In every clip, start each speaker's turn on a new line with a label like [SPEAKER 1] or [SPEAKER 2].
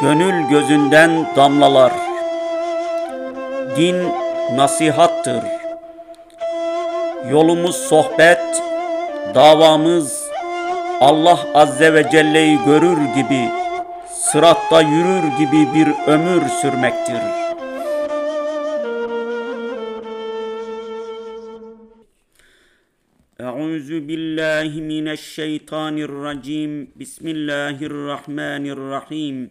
[SPEAKER 1] Gönül gözünden damlalar. Din nasihattır. Yolumuz sohbet, davamız Allah Azze ve Celle'yi görür gibi, sıratta yürür gibi bir ömür sürmektir. Euzu billahi mineşşeytanirracim. Bismillahirrahmanirrahim.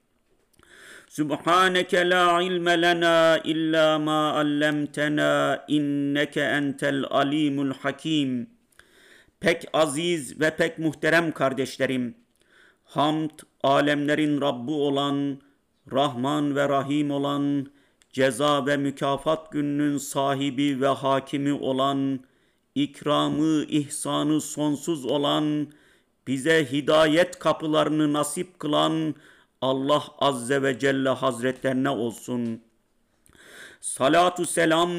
[SPEAKER 1] Subhaneke la ilme lena illa ma allamtena inneke entel alimul hakim. Pek aziz ve pek muhterem kardeşlerim. Hamd alemlerin Rabbi olan, Rahman ve Rahim olan, ceza ve mükafat gününün sahibi ve hakimi olan, ikramı, ihsanı sonsuz olan, bize hidayet kapılarını nasip kılan, Allah Azze ve Celle Hazretlerine olsun. Salatu selam,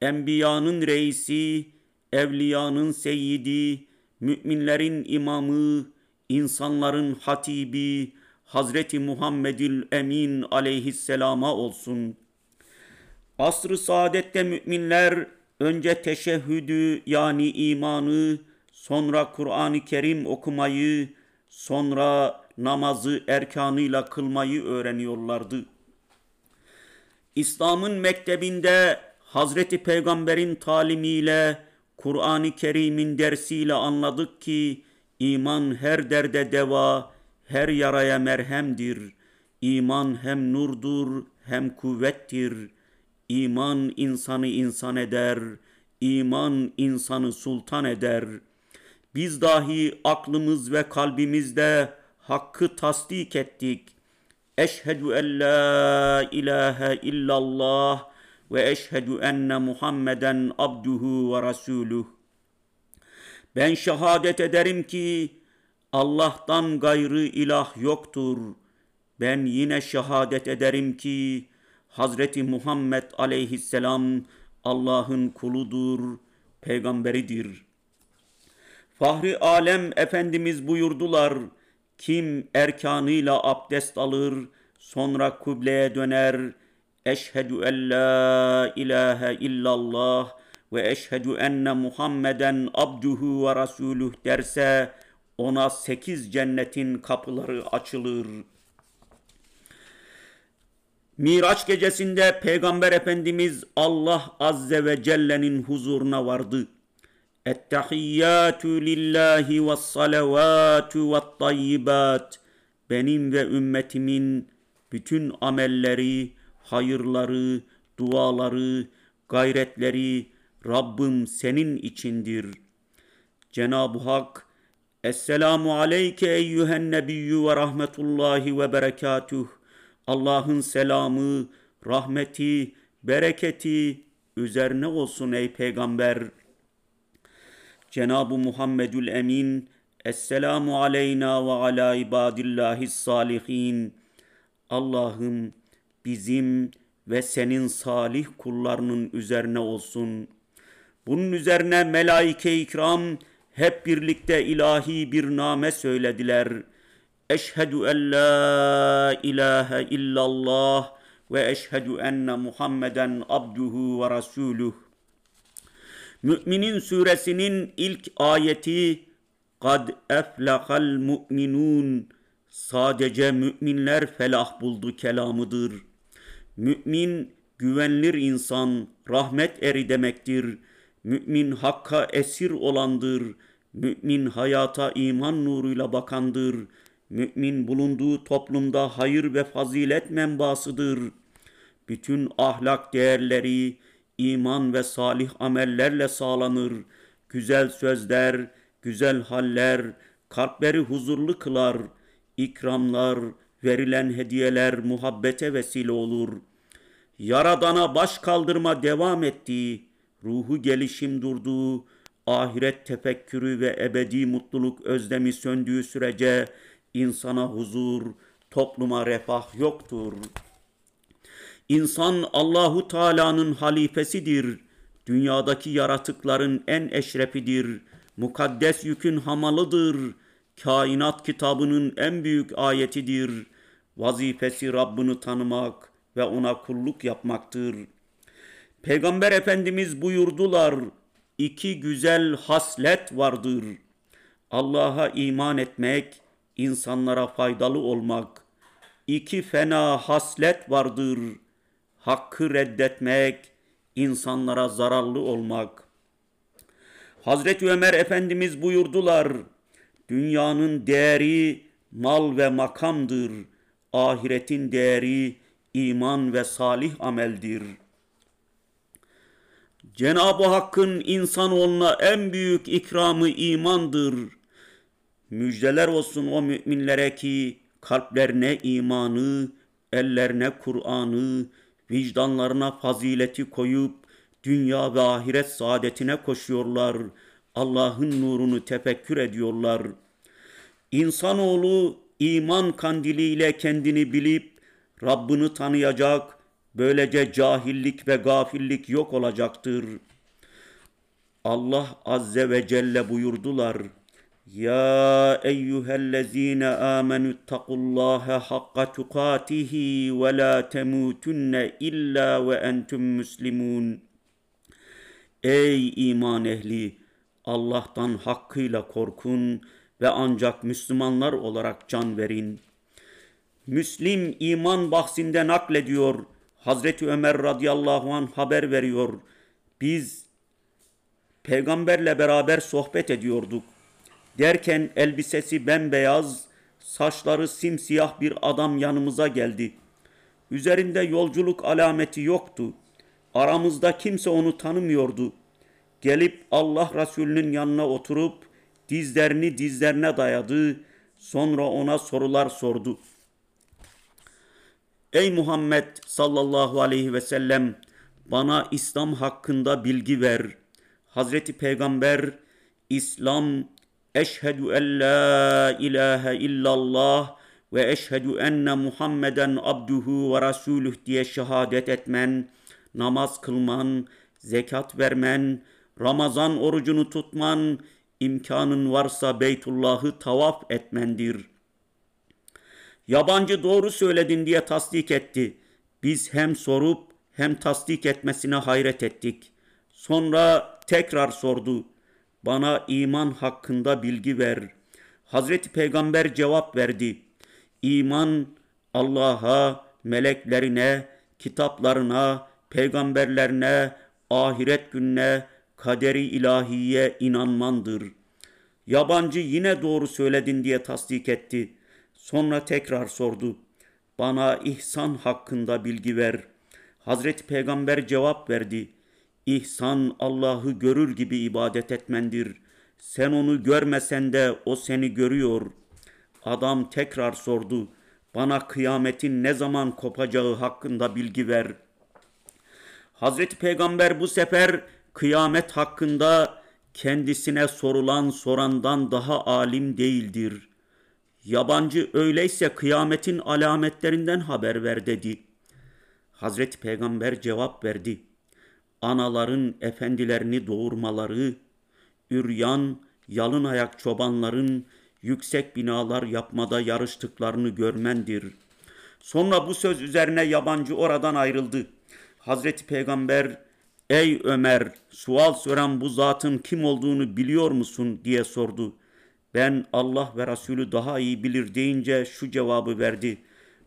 [SPEAKER 1] enbiyanın reisi, evliyanın seyyidi, müminlerin imamı, insanların hatibi, Hazreti Muhammedül Emin aleyhisselama olsun. Asr-ı saadette müminler önce teşehhüdü yani imanı, sonra Kur'an-ı Kerim okumayı, sonra namazı erkanıyla kılmayı öğreniyorlardı. İslam'ın mektebinde Hazreti Peygamber'in talimiyle, Kur'an-ı Kerim'in dersiyle anladık ki iman her derde deva, her yaraya merhemdir. İman hem nurdur hem kuvvettir. İman insanı insan eder, iman insanı sultan eder. Biz dahi aklımız ve kalbimizde hakkı tasdik ettik. Eşhedü en la ilahe illallah ve eşhedü enne Muhammeden abduhu ve rasuluh. Ben şehadet ederim ki Allah'tan gayrı ilah yoktur. Ben yine şehadet ederim ki Hazreti Muhammed aleyhisselam Allah'ın kuludur, peygamberidir. Fahri alem Efendimiz buyurdular, kim erkanıyla abdest alır, sonra kıbleye döner, eşhedü en la ilahe illallah ve eşhedü enne Muhammeden abduhu ve rasuluh derse, ona sekiz cennetin kapıları açılır. Miraç gecesinde Peygamber Efendimiz Allah Azze ve Celle'nin huzuruna vardı. Ve salavatü ve tayyibat. Benim ve ümmetimin bütün amelleri, hayırları, duaları, gayretleri Rabbim senin içindir. Cenab-ı Hak Esselamu aleyke eyyühen nebiyyü ve rahmetullahi ve berekatuh. Allah'ın selamı, rahmeti, bereketi üzerine olsun ey peygamber. Cenab-ı Muhammedül Emin Esselamu aleyna ve ala ibadillahi salihin. Allah'ım bizim ve senin salih kullarının üzerine olsun. Bunun üzerine melaike-i ikram hep birlikte ilahi bir name söylediler. Eşhedü en la ilahe illallah ve eşhedü enne Muhammeden abduhu ve rasuluh. Müminin suresinin ilk ayeti Kad eflahal mu'minun sadece müminler felah buldu kelamıdır. Mümin güvenilir insan, rahmet eri demektir. Mümin hakka esir olandır. Mümin hayata iman nuruyla bakandır. Mümin bulunduğu toplumda hayır ve fazilet menbasıdır. Bütün ahlak değerleri iman ve salih amellerle sağlanır. Güzel sözler, güzel haller kalpleri huzurlu kılar. İkramlar, verilen hediyeler muhabbete vesile olur. Yaradana baş kaldırma devam ettiği, ruhu gelişim durduğu, ahiret tefekkürü ve ebedi mutluluk özlemi söndüğü sürece insana huzur, topluma refah yoktur. İnsan Allahu Teala'nın halifesidir. Dünyadaki yaratıkların en eşrefidir. Mukaddes yükün hamalıdır. Kainat kitabının en büyük ayetidir. Vazifesi Rabbini tanımak ve ona kulluk yapmaktır. Peygamber Efendimiz buyurdular, iki güzel haslet vardır. Allah'a iman etmek, insanlara faydalı olmak. İki fena haslet vardır. Hakkı reddetmek, insanlara zararlı olmak. Hazreti Ömer Efendimiz buyurdular, dünyanın değeri mal ve makamdır. Ahiretin değeri iman ve salih ameldir. Cenab-ı Hakk'ın insanoğluna en büyük ikramı imandır. Müjdeler olsun o müminlere ki kalplerine imanı, ellerine Kur'an'ı, vicdanlarına fazileti koyup dünya ve ahiret saadetine koşuyorlar. Allah'ın nurunu tefekkür ediyorlar. İnsanoğlu iman kandiliyle kendini bilip Rabbini tanıyacak, böylece cahillik ve gafillik yok olacaktır. Allah Azze ve Celle buyurdular. Ya eyyühellezine amenü ittakullaha hakka tukatihi ve la temutunne illa ve entüm müslimun. Ey iman ehli! Allah'tan hakkıyla korkun ve ancak Müslümanlar olarak can verin. Müslim iman bahsinde naklediyor. Hazreti Ömer radıyallahu an haber veriyor. Biz peygamberle beraber sohbet ediyorduk. Derken elbisesi bembeyaz, saçları simsiyah bir adam yanımıza geldi. Üzerinde yolculuk alameti yoktu. Aramızda kimse onu tanımıyordu. Gelip Allah Resulü'nün yanına oturup dizlerini dizlerine dayadı. Sonra ona sorular sordu. Ey Muhammed sallallahu aleyhi ve sellem bana İslam hakkında bilgi ver. Hazreti Peygamber İslam eşhedü en la ilahe illallah ve eşhedü enne Muhammeden abduhu ve rasuluh diye şehadet etmen, namaz kılman, zekat vermen, Ramazan orucunu tutman, imkanın varsa Beytullah'ı tavaf etmendir. Yabancı doğru söyledin diye tasdik etti. Biz hem sorup hem tasdik etmesine hayret ettik. Sonra tekrar sordu. Bana iman hakkında bilgi ver. Hazreti Peygamber cevap verdi. İman Allah'a, meleklerine, kitaplarına, peygamberlerine, ahiret gününe, kaderi ilahiye inanmandır. Yabancı yine doğru söyledin diye tasdik etti. Sonra tekrar sordu. Bana ihsan hakkında bilgi ver. Hazreti Peygamber cevap verdi. İhsan Allah'ı görür gibi ibadet etmendir. Sen onu görmesen de o seni görüyor. Adam tekrar sordu. Bana kıyametin ne zaman kopacağı hakkında bilgi ver. Hazreti Peygamber bu sefer kıyamet hakkında kendisine sorulan sorandan daha alim değildir. Yabancı öyleyse kıyametin alametlerinden haber ver dedi. Hazreti Peygamber cevap verdi. Anaların efendilerini doğurmaları, üryan, yalın ayak çobanların yüksek binalar yapmada yarıştıklarını görmendir. Sonra bu söz üzerine yabancı oradan ayrıldı. Hazreti Peygamber Ey Ömer sual soran bu zatın kim olduğunu biliyor musun diye sordu. Ben Allah ve Resulü daha iyi bilir deyince şu cevabı verdi.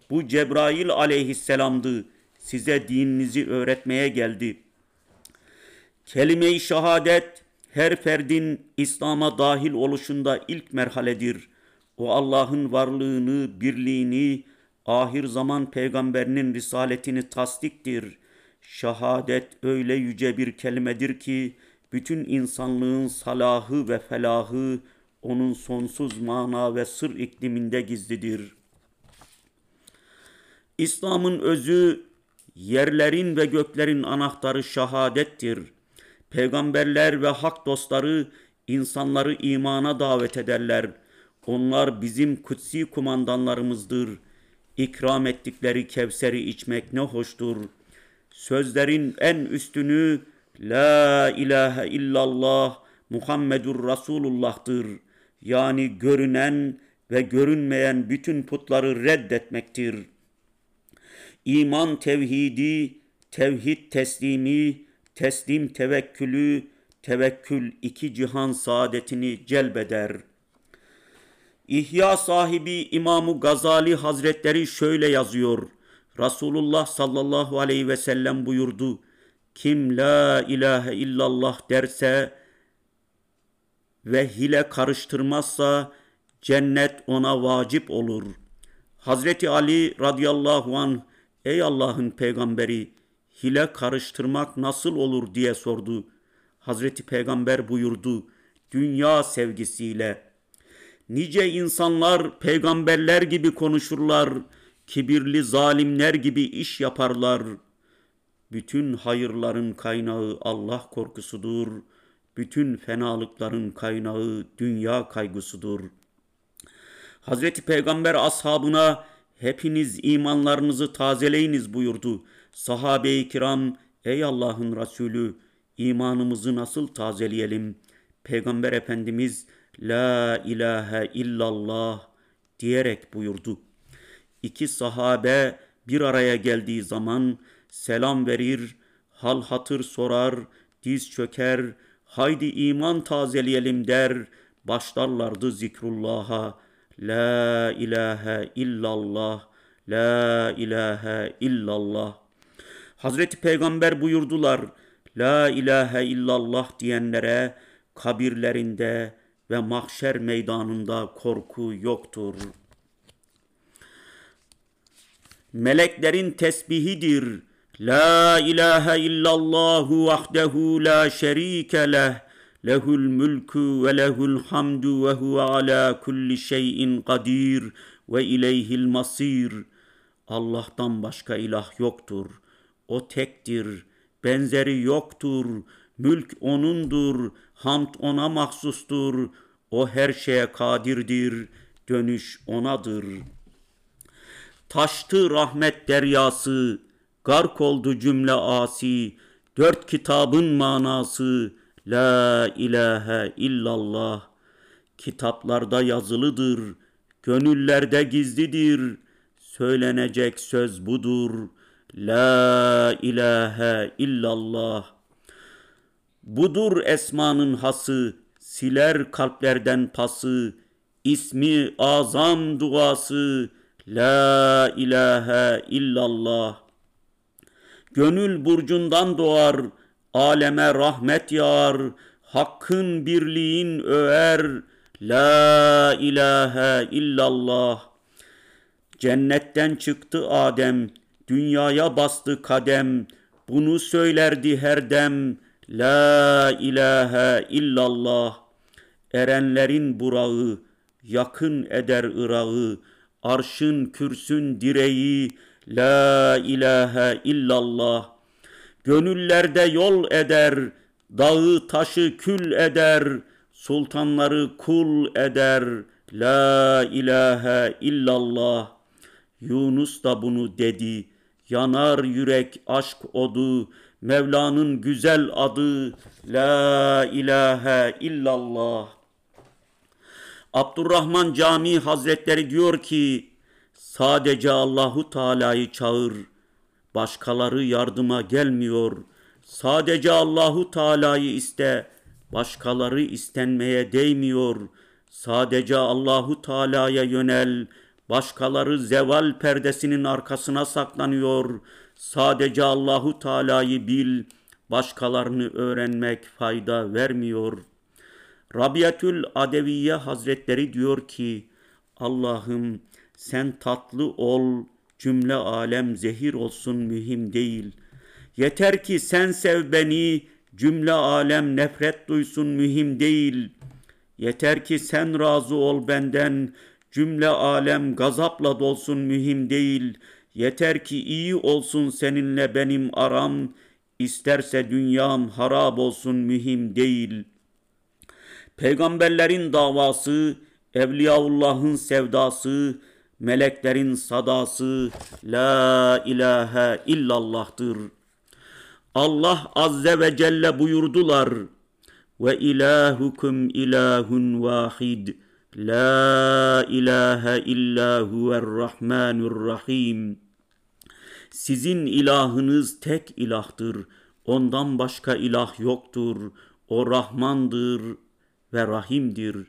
[SPEAKER 1] Bu Cebrail aleyhisselamdı. Size dininizi öğretmeye geldi. Kelime-i şehadet her ferdin İslam'a dahil oluşunda ilk merhaledir. O Allah'ın varlığını, birliğini, ahir zaman peygamberinin risaletini tasdiktir. Şehadet öyle yüce bir kelimedir ki bütün insanlığın salahı ve felahı onun sonsuz mana ve sır ikliminde gizlidir. İslam'ın özü Yerlerin ve göklerin anahtarı şahadettir. Peygamberler ve hak dostları insanları imana davet ederler. Onlar bizim kutsi kumandanlarımızdır. İkram ettikleri kevseri içmek ne hoştur. Sözlerin en üstünü La ilahe illallah Muhammedur Resulullah'tır. Yani görünen ve görünmeyen bütün putları reddetmektir. İman tevhidi, tevhid teslimi, teslim tevekkülü, tevekkül iki cihan saadetini celbeder. İhya sahibi İmam Gazali Hazretleri şöyle yazıyor. Resulullah sallallahu aleyhi ve sellem buyurdu. Kim la ilahe illallah derse ve hile karıştırmazsa cennet ona vacip olur. Hazreti Ali radıyallahu an ey Allah'ın peygamberi hile karıştırmak nasıl olur diye sordu. Hazreti Peygamber buyurdu dünya sevgisiyle. Nice insanlar peygamberler gibi konuşurlar, kibirli zalimler gibi iş yaparlar. Bütün hayırların kaynağı Allah korkusudur. Bütün fenalıkların kaynağı dünya kaygısıdır. Hazreti Peygamber ashabına hepiniz imanlarınızı tazeleyiniz buyurdu. Sahabe-i kiram ey Allah'ın Resulü imanımızı nasıl tazeleyelim? Peygamber Efendimiz La ilahe illallah diyerek buyurdu. İki sahabe bir araya geldiği zaman selam verir, hal hatır sorar, diz çöker, haydi iman tazeleyelim der, başlarlardı zikrullah'a. La ilahe illallah, la ilahe illallah. Hazreti Peygamber buyurdular, La ilahe illallah diyenlere kabirlerinde ve mahşer meydanında korku yoktur. Meleklerin tesbihidir. La ilahe illallahu vahdehu la şerike leh. Lehul mülkü ve lehul hamdu ve huve ala kulli şeyin kadir ve ileyhil masir. Allah'tan başka ilah yoktur. O tektir, benzeri yoktur. Mülk O'nundur, hamd O'na mahsustur. O her şeye kadirdir, dönüş O'nadır. Taştı rahmet deryası, gark oldu cümle asi, dört kitabın manası, La ilahe illallah. Kitaplarda yazılıdır, gönüllerde gizlidir, söylenecek söz budur. La ilahe illallah. Budur esmanın hası, siler kalplerden pası, ismi azam duası, La ilahe illallah. Gönül burcundan doğar, aleme rahmet yağar, hakkın birliğin öğer, La ilahe illallah. Cennetten çıktı Adem, dünyaya bastı kadem, bunu söylerdi her dem, La ilahe illallah. Erenlerin burağı, yakın eder Irak'ı, arşın kürsün direği, La ilahe illallah. Gönüllerde yol eder, dağı taşı kül eder, sultanları kul eder, La ilahe illallah. Yunus da bunu dedi, yanar yürek aşk odu, Mevla'nın güzel adı La ilahe illallah. Abdurrahman Cami Hazretleri diyor ki sadece Allahu Teala'yı çağır. Başkaları yardıma gelmiyor. Sadece Allahu Teala'yı iste. Başkaları istenmeye değmiyor. Sadece Allahu Teala'ya yönel. Başkaları zeval perdesinin arkasına saklanıyor. Sadece Allahu Teala'yı bil. Başkalarını öğrenmek fayda vermiyor. Rabiatül Adeviye Hazretleri diyor ki Allah'ım sen tatlı ol, cümle alem zehir olsun mühim değil. Yeter ki sen sev beni, cümle alem nefret duysun mühim değil. Yeter ki sen razı ol benden, cümle alem gazapla dolsun mühim değil. Yeter ki iyi olsun seninle benim aram, isterse dünyam harap olsun mühim değil. Peygamberlerin davası, Evliyaullah'ın sevdası, meleklerin sadası, La ilahe illallah'tır. Allah azze ve celle buyurdular, ve ilahukum ilahun vahid. La ilahe illa huverrahmanurrahim. Sizin ilahınız tek ilahtır. Ondan başka ilah yoktur. O Rahmandır ve Rahim'dir.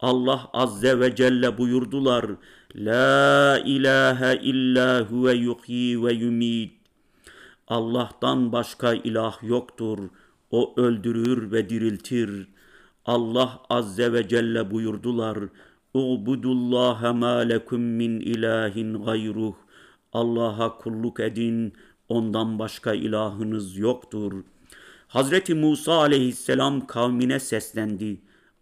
[SPEAKER 1] Allah Azze ve Celle buyurdular. La ilahe illa huve yuhyi ve yumit. Allah'tan başka ilah yoktur. O öldürür ve diriltir. Allah Azze ve Celle buyurdular. Ubudullaha ma lekum min ilahin gayruh. Allah'a kulluk edin, ondan başka ilahınız yoktur. Hazreti Musa aleyhisselam kavmine seslendi.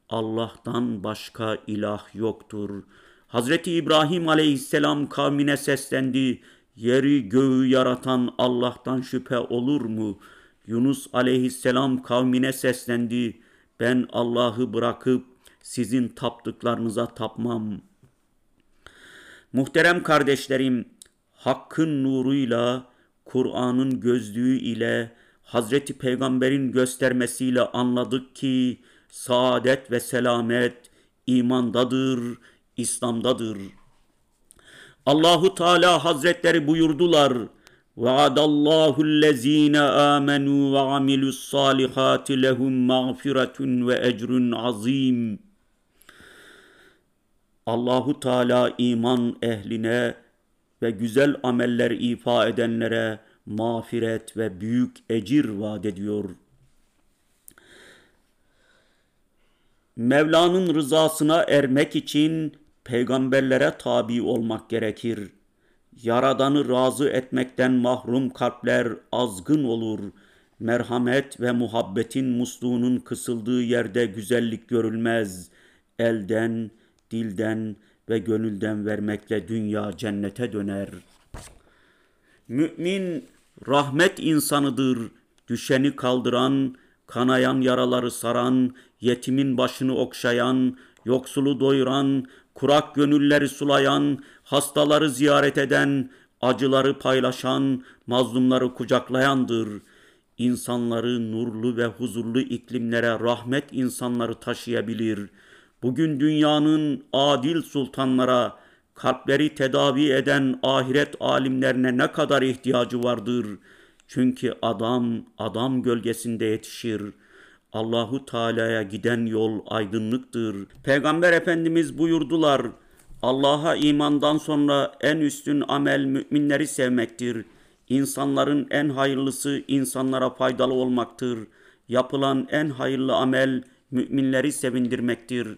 [SPEAKER 1] Allah'tan başka ilah yoktur. Hazreti İbrahim aleyhisselam kavmine seslendi. Yeri göğü yaratan Allah'tan şüphe olur mu? Yunus aleyhisselam kavmine seslendi. Ben Allah'ı bırakıp sizin taptıklarınıza tapmam. Muhterem kardeşlerim, Hakkın nuruyla, Kur'an'ın gözlüğü ile, Hazreti Peygamber'in göstermesiyle anladık ki saadet ve selamet imandadır, İslam'dadır. Allahu Teala Hazretleri buyurdular. Allazina amenu ve amilus salihati lehum mağfiretun ve ecrun azim. Allahu Teala iman ehline ve güzel ameller ifa edenlere mağfiret ve büyük ecir vaat ediyor. Mevla'nın rızasına ermek için peygamberlere tabi olmak gerekir. Yaradanı razı etmekten mahrum kalpler azgın olur. Merhamet ve muhabbetin musluğunun kısıldığı yerde güzellik görülmez. Elden, dilden ve gönülden vermekle dünya cennete döner. Mümin rahmet insanıdır. Düşeni kaldıran, kanayan yaraları saran, yetimin başını okşayan, yoksulu doyuran, kurak gönülleri sulayan, hastaları ziyaret eden, acıları paylaşan, mazlumları kucaklayandır. İnsanları nurlu ve huzurlu iklimlere rahmet insanları taşıyabilir. Bugün dünyanın adil sultanlara, kalpleri tedavi eden ahiret alimlerine ne kadar ihtiyacı vardır. Çünkü adam adam gölgesinde yetişir. Allahu Teala'ya giden yol aydınlıktır. Peygamber Efendimiz buyurdular. Allah'a imandan sonra en üstün amel müminleri sevmektir. İnsanların en hayırlısı insanlara faydalı olmaktır. Yapılan en hayırlı amel müminleri sevindirmektir.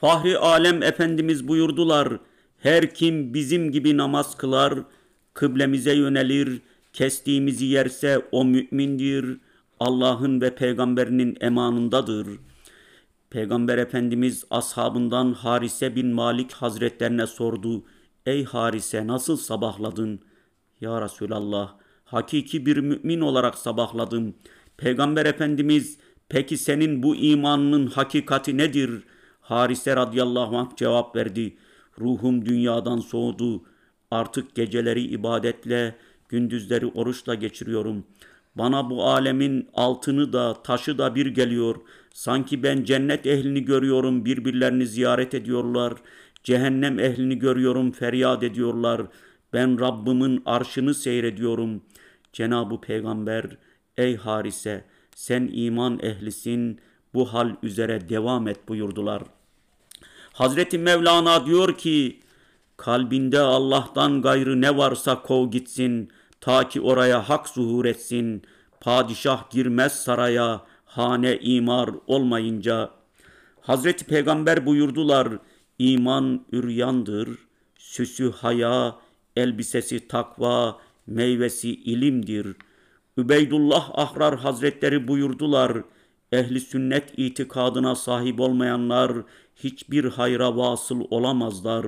[SPEAKER 1] Fahri alem Efendimiz buyurdular. Her kim bizim gibi namaz kılar, kıblemize yönelir, kestiğimizi yerse o mümindir, Allah'ın ve peygamberinin emanındadır. Peygamber Efendimiz ashabından Harise bin Malik hazretlerine sordu. Ey Harise nasıl sabahladın? Ya Resulallah hakiki bir mümin olarak sabahladım. Peygamber Efendimiz peki senin bu imanının hakikati nedir?'' Harise radıyallahu anh cevap verdi. Ruhum dünyadan soğudu. Artık geceleri ibadetle, gündüzleri oruçla geçiriyorum. Bana bu alemin altını da taşı da bir geliyor. Sanki ben cennet ehlini görüyorum, birbirlerini ziyaret ediyorlar. Cehennem ehlini görüyorum, feryat ediyorlar. Ben Rabbimin arşını seyrediyorum. Cenab-ı Peygamber, ey Harise, sen iman ehlisin, bu hal üzere devam et buyurdular. Hazreti Mevlana diyor ki kalbinde Allah'tan gayrı ne varsa kov gitsin ta ki oraya hak zuhur etsin. Padişah girmez saraya hane imar olmayınca. Hazreti Peygamber buyurdular iman üryandır, süsü haya, elbisesi takva, meyvesi ilimdir. Übeydullah Ahrar Hazretleri buyurdular ehli sünnet itikadına sahip olmayanlar hiçbir hayra vasıl olamazlar.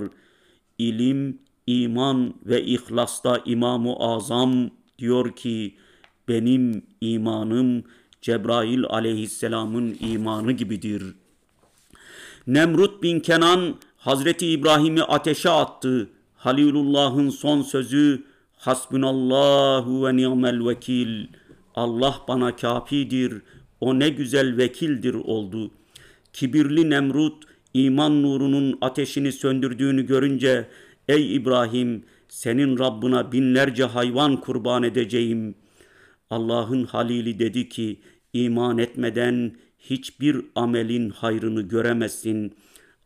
[SPEAKER 1] İlim, iman ve ihlasta İmam-ı Azam diyor ki benim imanım Cebrail aleyhisselamın imanı gibidir. Nemrut bin Kenan Hazreti İbrahim'i ateşe attı. Halilullah'ın son sözü Hasbunallahu ve ni'mel vekil. Allah bana kafidir. O ne güzel vekildir oldu. Kibirli Nemrut iman nurunun ateşini söndürdüğünü görünce ey İbrahim senin Rabbına binlerce hayvan kurban edeceğim. Allah'ın halili dedi ki iman etmeden hiçbir amelin hayrını göremezsin.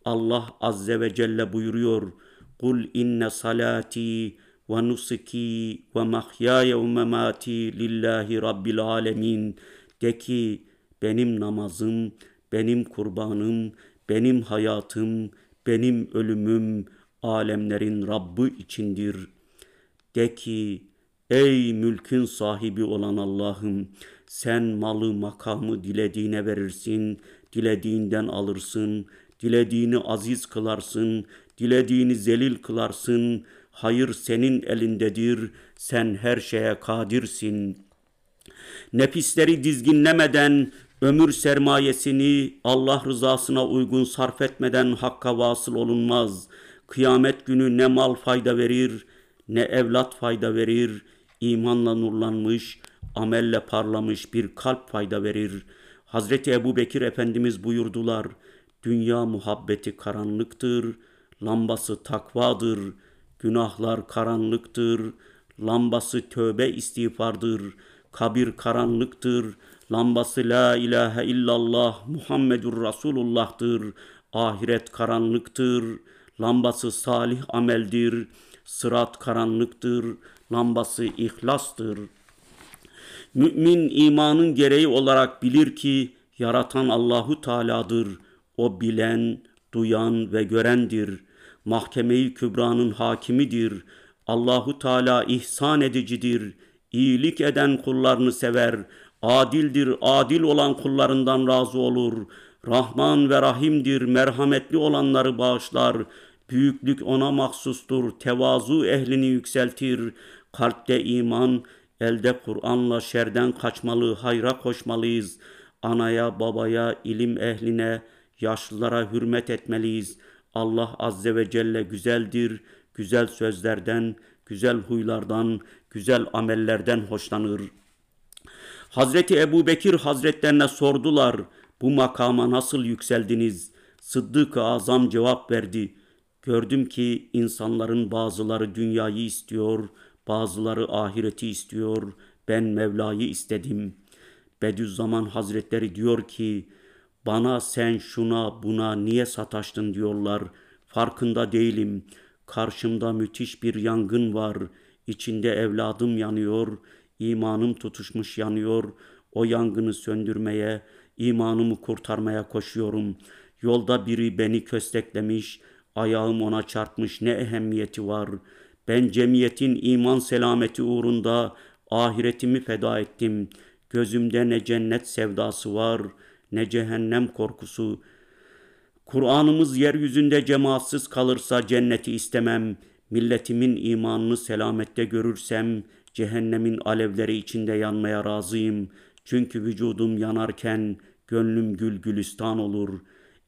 [SPEAKER 1] Allah azze ve celle buyuruyor. Kul inne salati ve nusuki ve mahyaya ve memati lillahi rabbil alemin. De ki benim namazım, benim kurbanım, benim hayatım, benim ölümüm alemlerin Rabbi içindir. De ki ey mülkün sahibi olan Allah'ım sen malı makamı dilediğine verirsin, dilediğinden alırsın, dilediğini aziz kılarsın, dilediğini zelil kılarsın. Hayır senin elindedir, sen her şeye kadirsin. Nefisleri dizginlemeden, ömür sermayesini Allah rızasına uygun sarf etmeden hakka vasıl olunmaz. Kıyamet günü ne mal fayda verir, ne evlat fayda verir, imanla nurlanmış, amelle parlamış bir kalp fayda verir. Hazreti Ebu Bekir Efendimiz buyurdular, dünya muhabbeti karanlıktır, lambası takvadır, günahlar karanlıktır, lambası tövbe istiğfardır, kabir karanlıktır, lambası la ilahe illallah Muhammedur Resulullah'tır, ahiret karanlıktır, lambası salih ameldir, sırat karanlıktır, lambası ihlastır. Mümin imanın gereği olarak bilir ki yaratan Allahu Teala'dır. O bilen, duyan ve görendir. Mahkemeyi Kübra'nın hakimidir. Allahu Teala ihsan edicidir. İyilik eden kullarını sever. Adildir, adil olan kullarından razı olur. Rahman ve Rahim'dir, merhametli olanları bağışlar. Büyüklük ona mahsustur, tevazu ehlini yükseltir. Kalpte iman, elde Kur'an'la şerden kaçmalı, hayra koşmalıyız. Anaya, babaya, ilim ehline, yaşlılara hürmet etmeliyiz. Allah Azze ve Celle güzeldir, güzel sözlerden, güzel huylardan, güzel amellerden hoşlanır. Hazreti Ebu Bekir Hazretlerine sordular, bu makama nasıl yükseldiniz? Sıddık-ı Azam cevap verdi. Gördüm ki insanların bazıları dünyayı istiyor, bazıları ahireti istiyor. Ben Mevla'yı istedim. Bediüzzaman Hazretleri diyor ki, bana sen şuna buna niye sataştın diyorlar. Farkında değilim. Karşımda müthiş bir yangın var. İçinde evladım yanıyor. imanım tutuşmuş yanıyor. O yangını söndürmeye, imanımı kurtarmaya koşuyorum. Yolda biri beni kösteklemiş, ayağım ona çarpmış ne ehemmiyeti var. Ben cemiyetin iman selameti uğrunda ahiretimi feda ettim. Gözümde ne cennet sevdası var, ne cehennem korkusu. Kur'an'ımız yeryüzünde cemaatsız kalırsa cenneti istemem. Milletimin imanını selamette görürsem cehennemin alevleri içinde yanmaya razıyım. Çünkü vücudum yanarken gönlüm gül gülistan olur.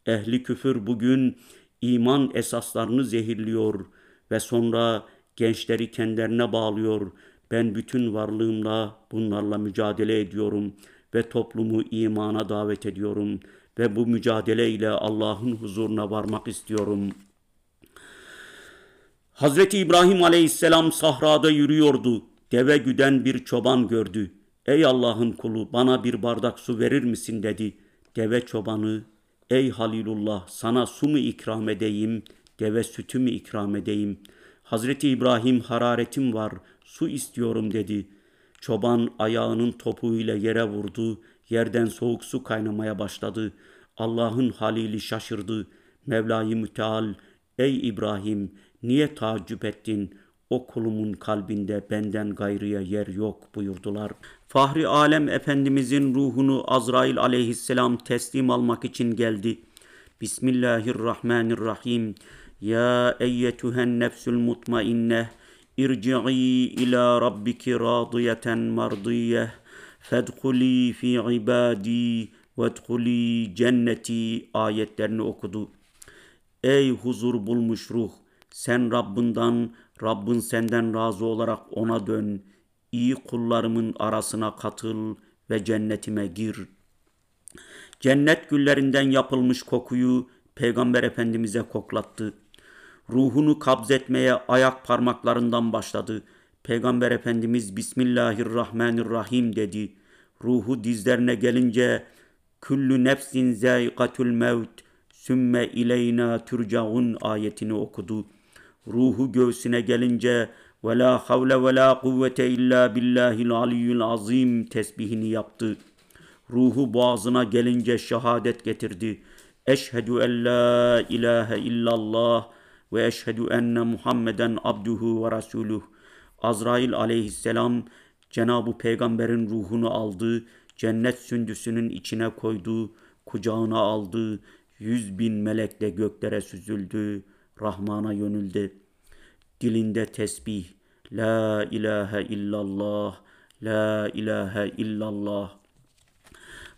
[SPEAKER 1] Ehli küfür bugün iman esaslarını zehirliyor ve sonra gençleri kendilerine bağlıyor. Ben bütün varlığımla bunlarla mücadele ediyorum ve toplumu imana davet ediyorum ve bu mücadele ile Allah'ın huzuruna varmak istiyorum. Hazreti İbrahim aleyhisselam sahrada yürüyordu. Deve güden bir çoban gördü. Ey Allah'ın kulu bana bir bardak su verir misin dedi. Deve çobanı ey Halilullah sana su mu ikram edeyim, deve sütü mü ikram edeyim. Hazreti İbrahim hararetim var, su istiyorum dedi. Çoban ayağının topuğuyla yere vurdu, yerden soğuk su kaynamaya başladı. Allah'ın halili şaşırdı. Mevla-i Müteal, ey İbrahim niye taaccüp ettin? O kulumun kalbinde benden gayrıya yer yok buyurdular. Fahri Alem Efendimizin ruhunu Azrail aleyhisselam teslim almak için geldi. Bismillahirrahmanirrahim. Ya eyyetühen nefsül mutmainneh. İrci'i ila rabbiki radiyeten mardiyeh. Fedhuli fi ibadi vedhuli cenneti ayetlerini okudu. Ey huzur bulmuş ruh! Sen Rabbinden Rabbin senden razı olarak ona dön. İyi kullarımın arasına katıl ve cennetime gir. Cennet güllerinden yapılmış kokuyu Peygamber Efendimiz'e koklattı. Ruhunu kabzetmeye ayak parmaklarından başladı. Peygamber Efendimiz Bismillahirrahmanirrahim dedi. Ruhu dizlerine gelince Küllü nefsin zâikatul mevt sümme ileyna turcaun ayetini okudu. Ruhu göğsüne gelince ve la havle ve la kuvvete illa billahil aliyyül azim tesbihini yaptı. Ruhu boğazına gelince şehadet getirdi. Eşhedü en la ilahe illallah ve eşhedü enne Muhammeden abduhu ve resuluh. Azrail aleyhisselam Cenab-ı Peygamber'in ruhunu aldı, cennet sündüsünün içine koydu, kucağına aldı, yüz bin melekle göklere süzüldü, Rahman'a yönüldü. Dilinde tesbih, La ilahe illallah, La ilahe illallah.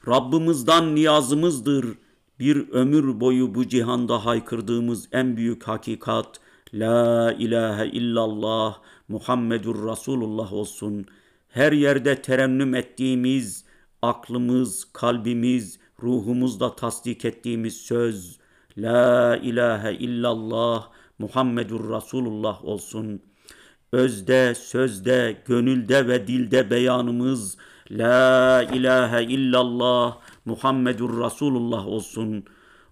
[SPEAKER 1] Rabbimizden niyazımızdır. Bir ömür boyu bu cihanda haykırdığımız en büyük hakikat, La ilahe illallah, Muhammedur Resulullah olsun. Her yerde terennüm ettiğimiz, aklımız, kalbimiz, ruhumuzda tasdik ettiğimiz söz, La ilahe illallah, Muhammedur Resulullah olsun. Özde, sözde, gönülde ve dilde beyanımız, La ilahe illallah, Muhammedur Resulullah olsun.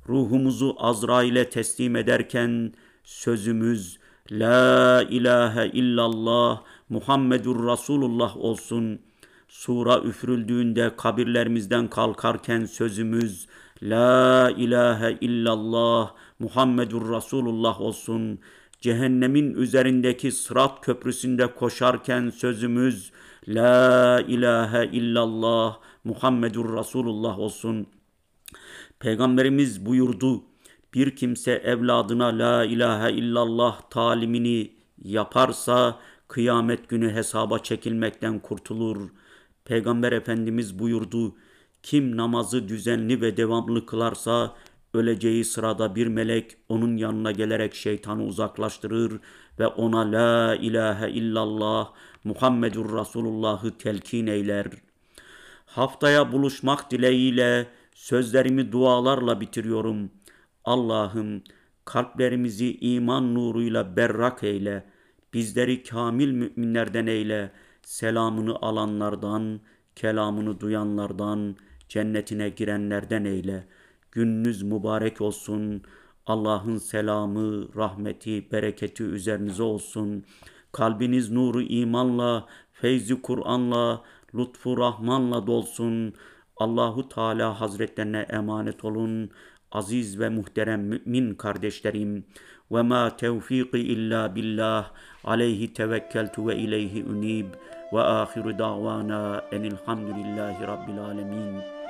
[SPEAKER 1] Ruhumuzu Azrail'e teslim ederken sözümüz La ilahe illallah Muhammedur Resulullah olsun. Sura üfürüldüğünde kabirlerimizden kalkarken sözümüz La ilahe illallah Muhammedur Resulullah olsun. Cehennemin üzerindeki sırat köprüsünde koşarken sözümüz La ilahe illallah Muhammedur Resulullah olsun. Peygamberimiz buyurdu. Bir kimse evladına la ilahe illallah talimini yaparsa kıyamet günü hesaba çekilmekten kurtulur. Peygamber Efendimiz buyurdu. Kim namazı düzenli ve devamlı kılarsa öleceği sırada bir melek onun yanına gelerek şeytanı uzaklaştırır ve ona la ilahe illallah Muhammedur Resulullah'ı telkin eyler. Haftaya buluşmak dileğiyle sözlerimi dualarla bitiriyorum. Allah'ım kalplerimizi iman nuruyla berrak eyle. Bizleri kamil müminlerden eyle. Selamını alanlardan, kelamını duyanlardan, cennetine girenlerden eyle. Gününüz mübarek olsun. Allah'ın selamı, rahmeti, bereketi üzerinize olsun. Kalbiniz nuru imanla, feyzi Kur'an'la, lütfu Rahman'la dolsun. Allahu Teala Hazretlerine emanet olun. Aziz ve muhterem mümin kardeşlerim. Ve ma tevfiki illa billah. Aleyhi tevekkeltu ve ileyhi unib. Ve ahiru davana enilhamdülillahi rabbil alemin.